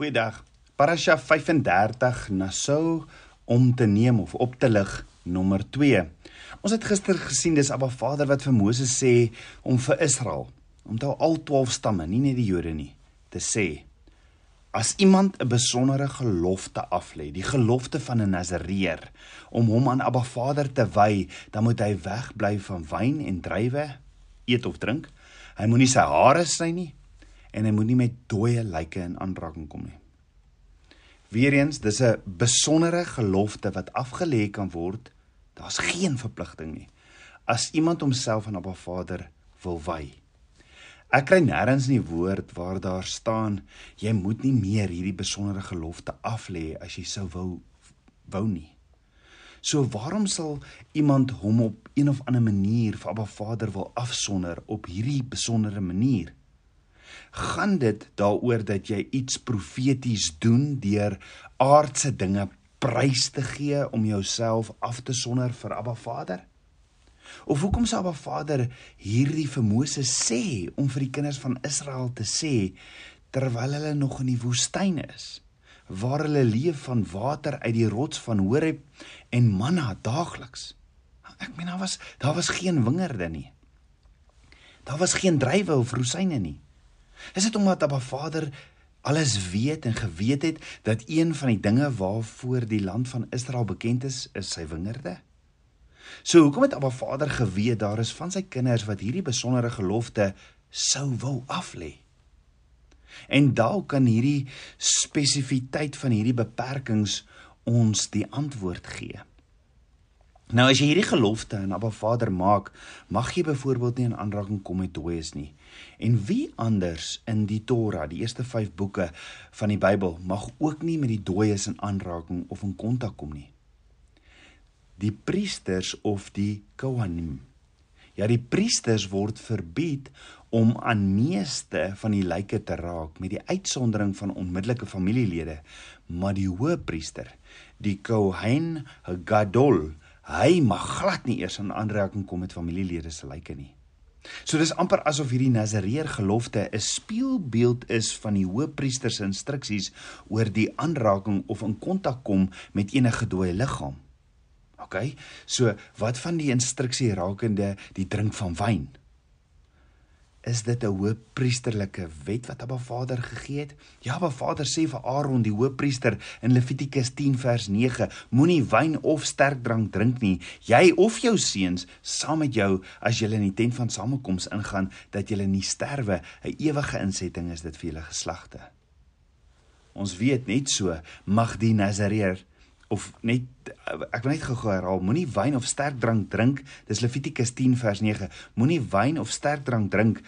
Goeiedag. Parasha 35 Nasou om te neem of op te lig nommer 2. Ons het gister gesien dis Abba Vader wat vir Moses sê om vir Israel, om te al 12 stamme, nie net die Jode nie, te sê as iemand 'n besondere gelofte aflê, die gelofte van 'n Nasareer om hom aan Abba Vader te wy, dan moet hy wegbly van wyn en druiwe, eet of drink. Hy moenie sy hare sny nie en hy moet nie met dooie lyke in aanraking kom nie. Weereens, dis 'n besondere gelofte wat afgelê kan word. Daar's geen verpligting nie. As iemand homself aan Abba Vader wil wy. Ek kry nêrens in die woord waar daar staan jy moet nie meer hierdie besondere gelofte aflê as jy sou wou wou nie. So waarom sal iemand hom op een of ander manier vir Abba Vader wil afsonder op hierdie besondere manier? Gaan dit daaroor dat jy iets profeties doen deur aardse dinge prys te gee om jouself af te sonder vir Abba Vader? Of hoekom sê Abba Vader hierdie vir Moses sê om vir die kinders van Israel te sê terwyl hulle nog in die woestyn is? waar hulle leef van water uit die rots van Horeb en manna daagliks. Ek meen daar was daar was geen wingerde nie. Daar was geen druiwe of rosyne nie. Is dit omdat Abba Vader alles weet en geweet het dat een van die dinge waarvoor die land van Israel bekend is, is sy wingerde? So hoekom het Abba Vader geweet daar is van sy kinders wat hierdie besondere gelofte sou wil aflê? En dalk kan hierdie spesifiekiteit van hierdie beperkings ons die antwoord gee. Nou as jy hierdie gelofte aan Abba Vader maak, mag jy byvoorbeeld nie in aanraking kom met dooies nie. En wie anders in die Torah, die eerste 5 boeke van die Bybel, mag ook nie met die dooies in aanraking of in kontak kom nie. Die priesters of die kohanim. Ja, die priesters word verbied om aan meeste van die lyke te raak met die uitsondering van onmiddellike familielede, maar die hoëpriester, die kohen gadol, hy mag glad nie eers in aanraking kom met familielede se lyke nie. So dis amper asof hierdie Nazareer gelofte 'n spieelbeeld is van die hoëpriester se instruksies oor die aanraking of in kontak kom met enige dooie liggaam. OK? So wat van die instruksie rakende die drink van wyn? Is dit 'n hoëpriesterlike wet wat Abba Vader gegee het? Ja, Abba Vader sê vir Aaron die hoëpriester in Levitikus 10 vers 9, moenie wyn of sterk drank drink nie, jy of jou seuns saam met jou as julle in die tent van samekoms ingaan dat julle nie sterwe, 'n ewige insetting is dit vir julle geslagte. Ons weet net so mag die Nazareer of net ek wil net gou herhaal moenie wyn of sterk drank drink dis Levitikus 10 vers 9 moenie wyn of sterk drank drink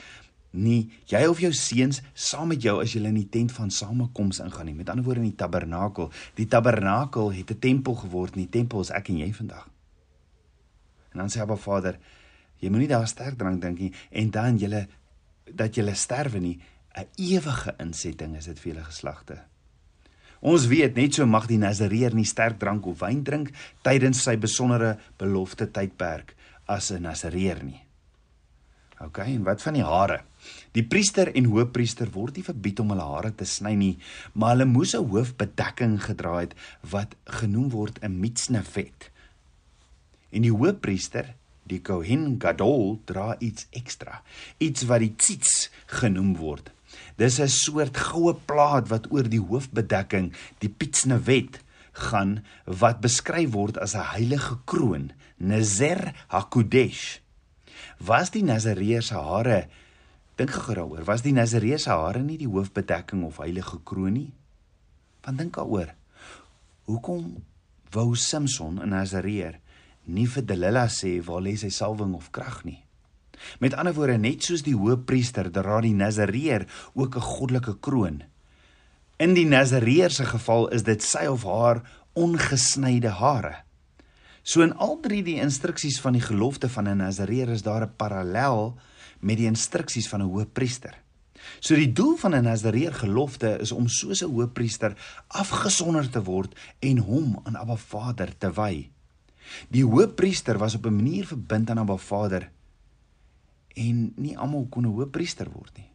nie. Jy of jou seuns saam met jou as julle in die tent van samekoms ingaan nie. Met ander woorde in die tabernakel. Die tabernakel het 'n tempel geword en die tempel is ek en jy vandag. En dan sê Abba Vader jy moenie daar sterk drank drink nie en dan julle dat julle sterwe nie. 'n ewige insetting is dit vir julle geslagte Ons weet net so mag die Nazareer nie sterk drank of wyn drink tydens sy besondere belofte tydperk as 'n Nazareer nie. OK, en wat van die hare? Die priester en hoofpriester word nie verbied om hulle hare te sny nie, maar hulle moes 'n hoofbedekking gedra het wat genoem word 'n mitsnevet. En die hoofpriester, die Kohen Gadol, dra iets ekstra, iets wat die tzitz genoem word. Dis 'n soort goue plaat wat oor die hoofbedekking, die Pitsnewet, gaan wat beskryf word as 'n heilige kroon, Nezer HaKodesh. Was die Nazareer se hare dink gou daaroor, was die Nazareer se hare nie die hoofbedekking of heilige kroon nie? Want dink daaroor. Hoekom wou Samson in Nazareer nie vir Delilah sê waar lê sy salwing of krag nie? Met ander woorde, net soos die hoëpriester dra die Nazareer ook 'n goddelike kroon. In die Nazareer se geval is dit sy of haar ongesnyde hare. So in al drie die instruksies van die gelofte van 'n Nazareer is daar 'n parallel met die instruksies van 'n hoëpriester. So die doel van 'n Nazareer gelofte is om soos 'n hoëpriester afgesonder te word en hom aan Abba Vader te wy. Die hoëpriester was op 'n manier verbind aan Abba Vader en nie almal kon 'n hoëpriester word nie.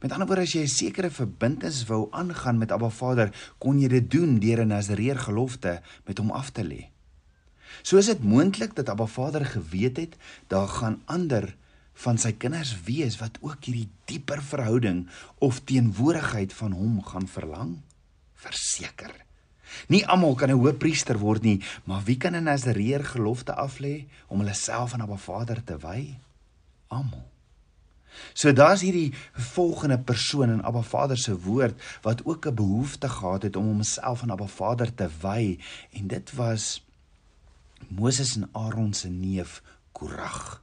Met ander woorde as jy 'n sekere verbintenis wou aangaan met Abba Vader, kon jy dit doen deur 'n Nasareer gelofte met hom af te lê. So is dit moontlik dat Abba Vader geweet het daar gaan ander van sy kinders wees wat ook hierdie dieper verhouding of teenwoordigheid van hom gaan verlang. Verseker. Nie almal kan 'n hoëpriester word nie, maar wie kan 'n Nasareer gelofte aflê om hulle self aan Abba Vader te wy? Almal. So daar's hierdie volgende persoon in Abba Vader se woord wat ook 'n behoefte gehad het om homself aan Abba Vader te wy en dit was Moses en Aaron se neef Korag.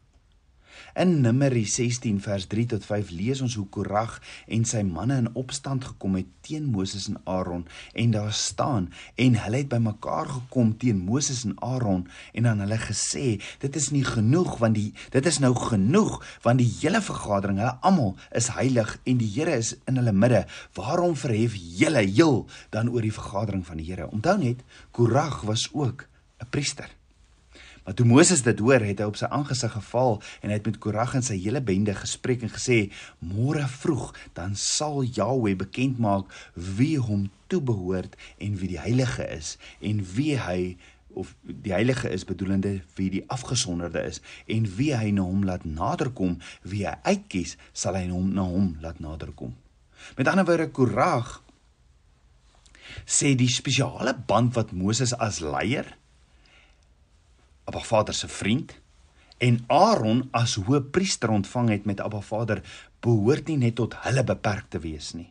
In Numeri 16 vers 3 tot 5 lees ons hoe Korag en sy manne in opstand gekom het teen Moses en Aaron en daar staan en hulle het bymekaar gekom teen Moses en Aaron en dan hulle gesê dit is nie genoeg want die dit is nou genoeg want die hele vergadering hulle almal is heilig en die Here is in hulle midde. Waarom verhef julle heel dan oor die vergadering van die Here? Onthou net Korag was ook 'n priester Maar toe Moses dit hoor, het hy op sy aangesig geval en hy het met Korag en sy hele bende gespreek en gesê: "Môre vroeg dan sal Jahweh bekend maak wie hom toebehoort en wie die heilige is en wie hy of die heilige is bedoelende wie die afgesonderde is en wie hy na hom laat naderkom, wie hy uitkies, sal hy hom na hom laat naderkom." Met ander woorde, Korag sê die spesiale band wat Moses as leier Abba Vader se vriend en Aaron as hoëpriester ontvang het met Abba Vader behoort nie net tot hulle beperk te wees nie.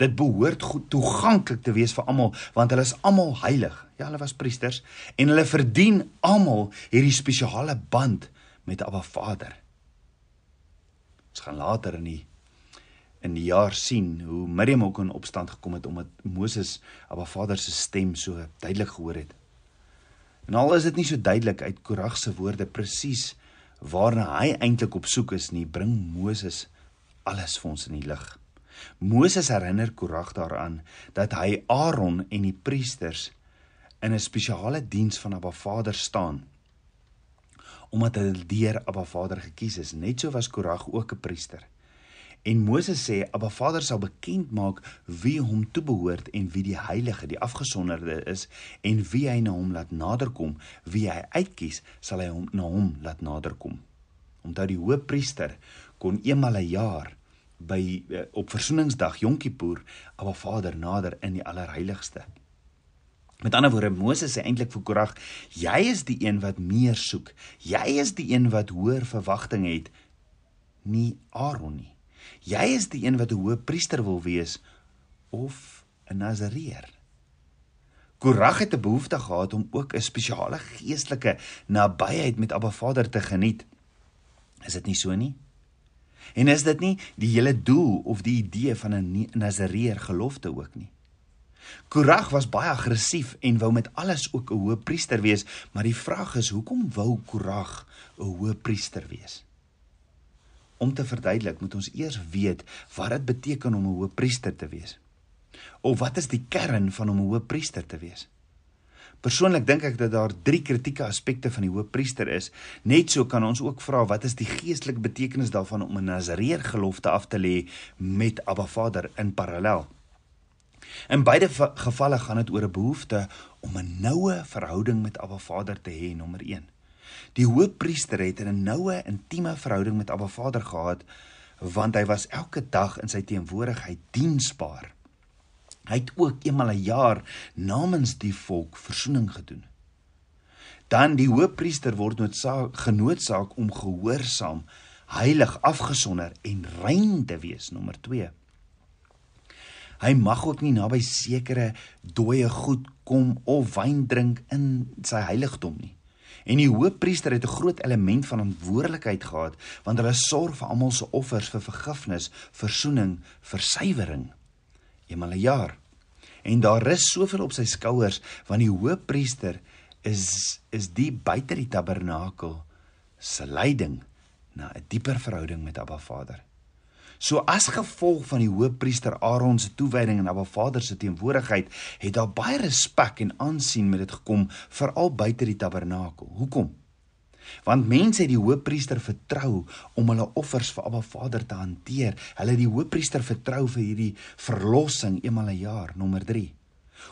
Dit behoort goed toeganklik te wees vir almal want hulle is almal heilig. Ja, hulle was priesters en hulle verdien almal hierdie spesiale band met Abba Vader. Ons gaan later in die in die jaar sien hoe Miriam ook in opstand gekom het omdat Moses Abba Vader se stem so duidelik gehoor het. En al is dit nie so duidelik uit Korag se woorde presies waarna hy eintlik op soek is nie, bring Moses alles vir ons in die lig. Moses herinner Korag daaraan dat hy Aaron en die priesters in 'n spesiale diens van Abba Vader staan omdat hulle deur Abba Vader gekies is. Net so was Korag ook 'n priester. En Moses sê Abba Vader sal bekend maak wie hom toebehoort en wie die heilige, die afgesonderde is en wie hy na hom laat naderkom, wie hy uitkies, sal hy hom na hom laat naderkom. Omdat die hoëpriester kon eenmal 'n jaar by eh, op versoeningsdag Yom Kippur Abba Vader nader in die allerheiligste. Met ander woorde Moses sê eintlik vir Korag, jy is die een wat meer soek. Jy is die een wat hoër verwagting het, nie Aaron nie. Jy is die een wat 'n hoë priester wil wees of 'n Nasareer. Korag het 'n behoefte gehad om ook 'n spesiale geestelike nabyheid met Abba Vader te geniet. Is dit nie so nie? En is dit nie die hele doel of die idee van 'n Nasareer gelofte ook nie? Korag was baie aggressief en wou met alles ook 'n hoë priester wees, maar die vraag is hoekom wou Korag 'n hoë priester wees? Om te verduidelik, moet ons eers weet wat dit beteken om 'n hoëpriester te wees. Of wat is die kern van om 'n hoëpriester te wees? Persoonlik dink ek dat daar drie kritieke aspekte van die hoëpriester is. Net so kan ons ook vra wat is die geestelike betekenis daarvan om 'n Nasareer gelofte af te lê met Abba Vader in parallel. In beide gevalle gaan dit oor 'n behoefte om 'n noue verhouding met Abba Vader te hê, nommer 1. Die hoofpriester het 'n noue, intieme verhouding met Abba Vader gehad want hy was elke dag in sy teenwoordigheid diensbaar. Hy het ook eenmal 'n jaar namens die volk verzoening gedoen. Dan die hoofpriester word noodsaak genoodsaak om gehoorsaam, heilig, afgesonder en rein te wees, nommer 2. Hy mag ook nie naby sekere dooie goed kom of wyn drink in sy heiligdom nie. En die hoofpriester het 'n groot element van verantwoordelikheid gehad want hulle sorg vir almal se offers vir vergifnis, verzoening, versuiwering eenmal 'n jaar. En daar rus soveel op sy skouers want die hoofpriester is is die buite die tabernakel se leiding na 'n dieper verhouding met Abba Vader. So as gevolg van die hoofpriester Aaron se toewyding aan Abba Vader se teenwoordigheid, het daar baie respek en aansien met dit gekom veral buite die tabernakel. Hoekom? Want mense het die hoëpriester vertrou om hulle offers vir Abba Vader te hanteer. Hulle het die hoëpriester vertrou vir hierdie verlossing eenmal 'n jaar, nommer 3.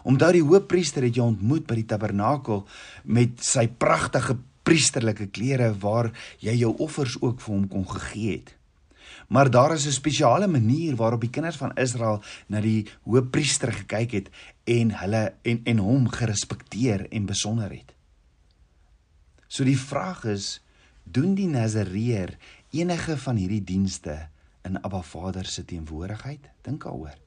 Omdat die hoëpriester het jou ontmoet by die tabernakel met sy pragtige priesterlike klere waar jy jou offers ook vir hom kon gegee het. Maar daar is 'n spesiale manier waarop die kinders van Israel na die hoëpriester gekyk het en hulle en en hom gerespekteer en besonder het. So die vraag is, doen die Nazareer enige van hierdie dienste in Abba Vader se teenwoordigheid? Dink daaroor.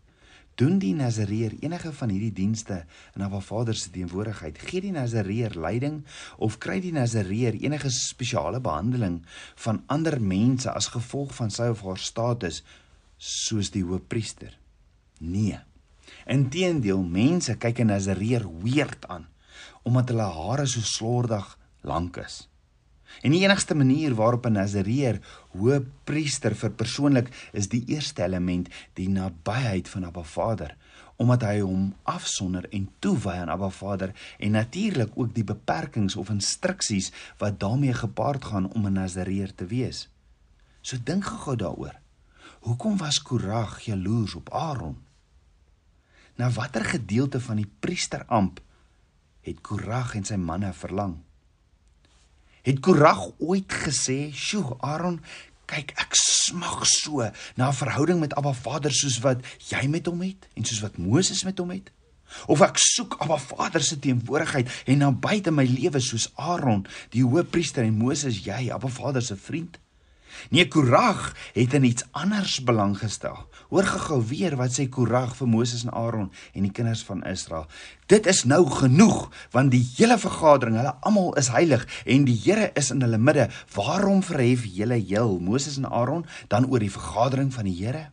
Doen die Nazareer enige van hierdie dienste in Abba Vader se teenwoordigheid? Gee die Nazareer leiding of kry die Nazareer enige spesiale behandeling van ander mense as gevolg van sy of haar status soos die hoofpriester? Nee. Inteendeel, mense kyk 'n Nazareer weerd aan omdat hulle hare so slordig lank is. En die enigste manier waarop 'n Nazareer hoëpriester vir persoonlik is die eerste element die nabyheid van Abba Vader omdat hy hom afsonder en toewy aan Abba Vader en natuurlik ook die beperkings of instruksies wat daarmee gepaard gaan om 'n Nazareer te wees. So dink gou daaroor. Hoekom was Korag jaloers op Aaron? Na watter gedeelte van die priesteramp het Korag en sy manne verlang? Het Korag ooit gesê, "Sjoe, Aaron, kyk, ek smag so na 'n verhouding met Abba Vader soos wat jy met hom het en soos wat Moses met hom het?" Of ek soek Abba Vader se teenwoordigheid en nou buite my lewe soos Aaron, die hoëpriester en Moses, jy, Abba Vader se vriend? Nee, Korag het in iets anders belang gestel. Hoor gou weer wat sê Korag vir Moses en Aaron en die kinders van Israel. Dit is nou genoeg want die hele vergadering, hulle almal is heilig en die Here is in hulle midde. Waarom verhef julle heel Moses en Aaron dan oor die vergadering van die Here?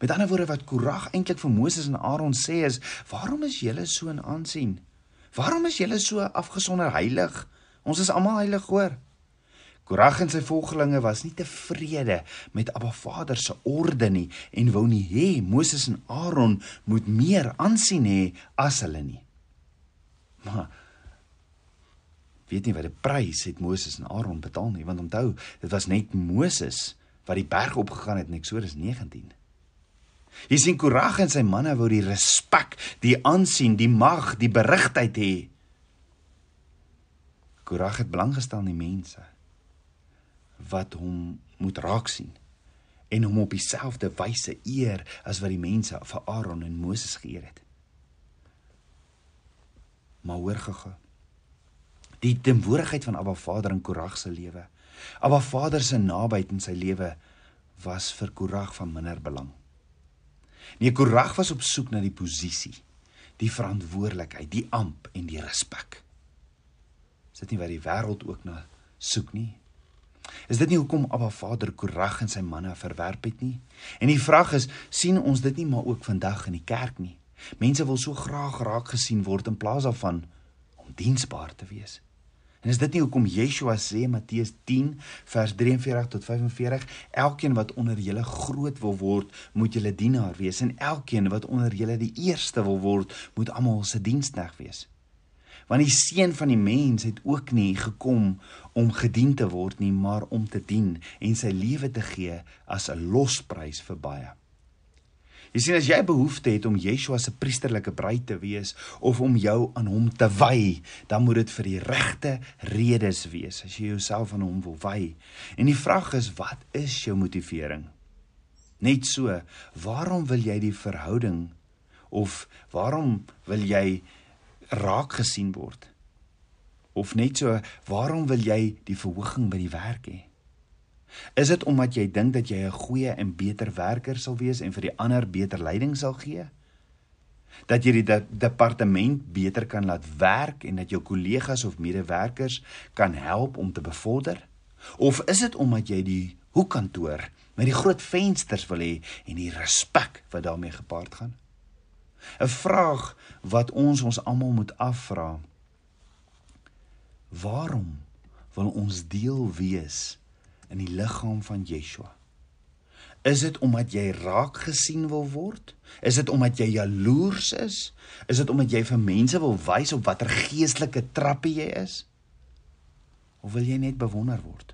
Met ander woorde wat Korag eintlik vir Moses en Aaron sê is: "Waarom is julle so in aansien? Waarom is julle so afgesonder heilig? Ons is almal heilig, hoor." Korag en sy volgelinge was nie tevrede met Abba Vader se orde nie en wou nie hê Moses en Aaron moet meer aansien hê as hulle nie. Maar weet nie wat die prys het Moses en Aaron betaal nie want onthou dit was net Moses wat die berg opgegaan het in Eksodus 19. Jy sien Korag en sy manne wou die respek, die aansien, die mag, die berigtheid hê. Korag het belang gestel in die mense wat hom moet raak sien en hom op dieselfde wyse eer as wat die mense vir Aaron en Moses geëer het. Maar hoor gege. Die teenwoordigheid van Abba Vader in Korag se lewe. Abba Vader se nabyheid in sy lewe was vir Korag van minder belang. Nee, Korag was op soek na die posisie, die verantwoordelikheid, die amp en die respek. Is dit nie wat die wêreld ook na soek nie? Is dit nie hoekom Abba Vader Korag en sy manne verwerp het nie? En die vraag is, sien ons dit nie maar ook vandag in die kerk nie? Mense wil so graag raak gesien word in plaas daarvan om diensbaar te wees. En is dit nie hoekom Yeshua sê Matteus 10 vers 43 tot 45, elkeen wat onder julle groot wil word, moet julle dienaar wees en elkeen wat onder julle die eerste wil word, moet almal se diensknegt wees want die seun van die mens het ook nie gekom om gedien te word nie maar om te dien en sy lewe te gee as 'n losprys vir baie. Jy sien as jy behoefte het om Yeshua se priesterlike bruid te wees of om jou aan hom te wy, dan moet dit vir die regte redes wees as jy jouself aan hom wil wy. En die vraag is wat is jou motivering? Net so, waarom wil jy die verhouding of waarom wil jy raak gesien word? Of net so, waarom wil jy die verhoging by die werk hê? Is dit omdat jy dink dat jy 'n goeie en beter werker sal wees en vir die ander beter leiding sal gee? Dat jy die de departement beter kan laat werk en dat jou kollegas of medewerkers kan help om te bevorder? Of is dit omdat jy die hoekkantoor met die groot vensters wil hê en die respek wat daarmee gepaard gaan? 'n Vraag wat ons ons almal moet afvra. Waarom wil ons deel wees in die liggaam van Yeshua? Is dit omdat jy raak gesien wil word? Is dit omdat jy jaloers is? Is dit omdat jy vir mense wil wys op watter geestelike trappe jy is? of wil jy net bewonder word?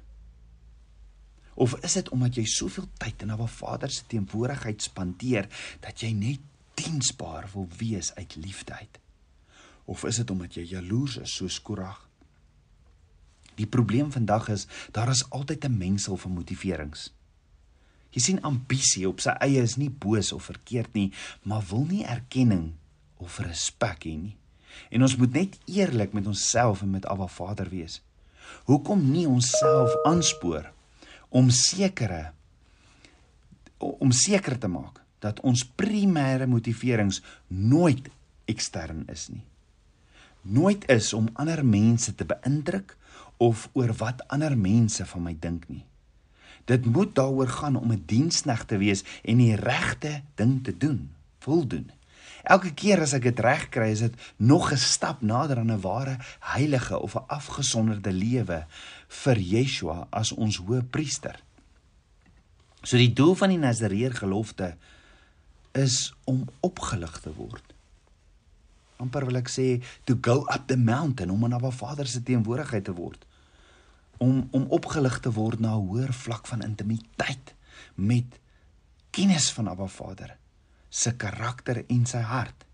Of is dit omdat jy soveel tyd in 'n Vader se teenwoordigheid spandeer dat jy net diensbaar wil wees uit liefde uit? Of is dit omdat jy jaloers is soos Korag? Die probleem vandag is daar is altyd 'n mengsel van motiverings. Jy sien ambisie op sy eie is nie boos of verkeerd nie, maar wil nie erkenning of respek hê nie. En ons moet net eerlik met onsself en met Abba Vader wees. Hoekom nie onsself aanspoor om sekere om seker te maak dat ons primêre motiverings nooit ekstern is nie. Nooit is om ander mense te beïndruk of oor wat ander mense van my dink nie. Dit moet daaroor gaan om 'n diensknegt te wees en die regte ding te doen, voldoen. Elke keer as ek dit reg kry, is dit nog 'n stap nader aan 'n ware heilige of 'n afgesonderde lewe vir Yeshua as ons hoëpriester. So die doel van die Nazareer gelofte is om opgelig te word. amper wil ek sê to go up the mountain om aan Abba Vader se teenwoordigheid te word. Om om opgelig te word na 'n hoër vlak van intimiteit met kennis van Abba Vader se karakter en sy hart.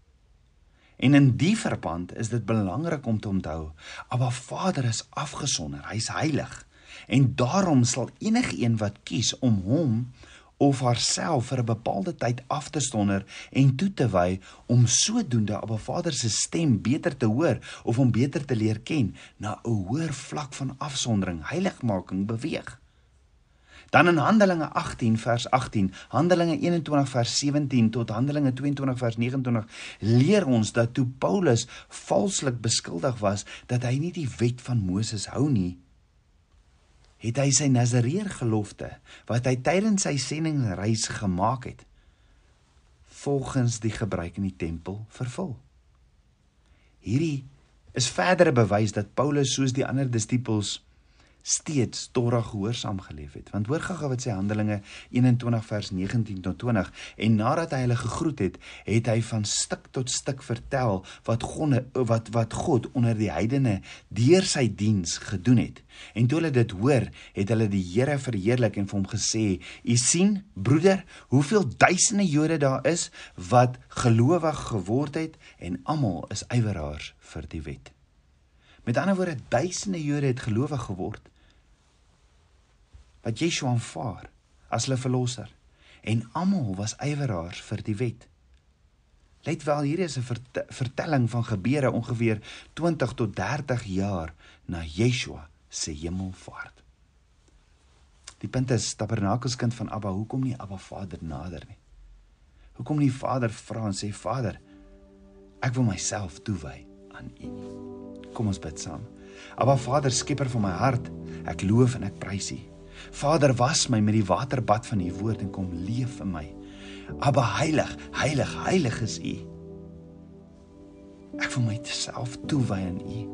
En in die verband is dit belangrik om te onthou, Abba Vader is afgesonder, hy's heilig. En daarom sal enige een wat kies om hom of haarself vir 'n bepaalde tyd af te stonder en toe te wy om sodoende Abba Vader se stem beter te hoor of om beter te leer ken, na 'n hoër vlak van afsondering, heiligmaking beweeg. Dan in Handelinge 18 vers 18, Handelinge 21 vers 17 tot Handelinge 22 vers 29 leer ons dat toe Paulus valslik beskuldig was dat hy nie die wet van Moses hou nie, het hy sy Nazareer gelofte wat hy tydens sy sendingreis gemaak het volgens die gebruik in die tempel vervul. Hierdie is verdere bewys dat Paulus soos die ander disippels steeds Torah gehoorsaam geleef het. Want hoor gou wat sê Handelinge 21 vers 19 tot 20 en nadat hy hulle gegroet het, het hy van stuk tot stuk vertel wat God wat wat God onder die heidene deur sy diens gedoen het. En toe hulle dit hoor, het hulle die Here verheerlik en vir hom gesê: "U sien, broeder, hoeveel duisende Jode daar is wat gelowig geword het en almal is yweraars vir die wet." Met ander woorde, duisende Jode het gelowig geword wat Yeshua aanvaar as hulle verlosser en almal was yweraars vir die wet. Let wel, hier is 'n vert vertelling van gebeure ongeveer 20 tot 30 jaar na Yeshua se hemelvaart. Die punt is Tabernakelskind van Abba, hoekom nie Abba Vader nader nie? Hoekom nie Vader vra en sê Vader, ek wil myself toewy aan U nie. Kom ons bid saam. Abba Vader, skepper van my hart, ek loof en ek prys U. Vader, was my met die waterbad van u woord en kom leef in my. Abba heilig, heilig, heilig is u. Ek wil myself toewy aan u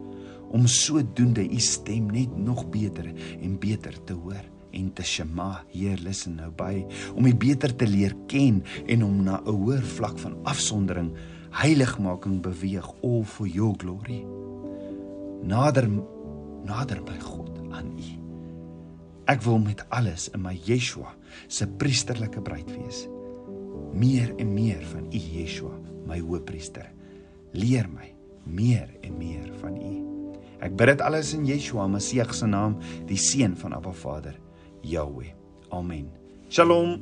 om sodoende u stem net nog beter en beter te hoor en te shema, Heer, listen nou by om u beter te leer ken en om na 'n hoër vlak van afsondering, heiligmaking beweeg all for your glory. Nader nader by God aan u. Ek wil met alles in my Yeshua se priesterlike bruid wees. Meer en meer van U Yeshua, my hoëpriester. Leer my meer en meer van U. Ek bid dit alles in Yeshua Messie se naam, die seun van Abba Vader, Yahweh. Amen. Shalom.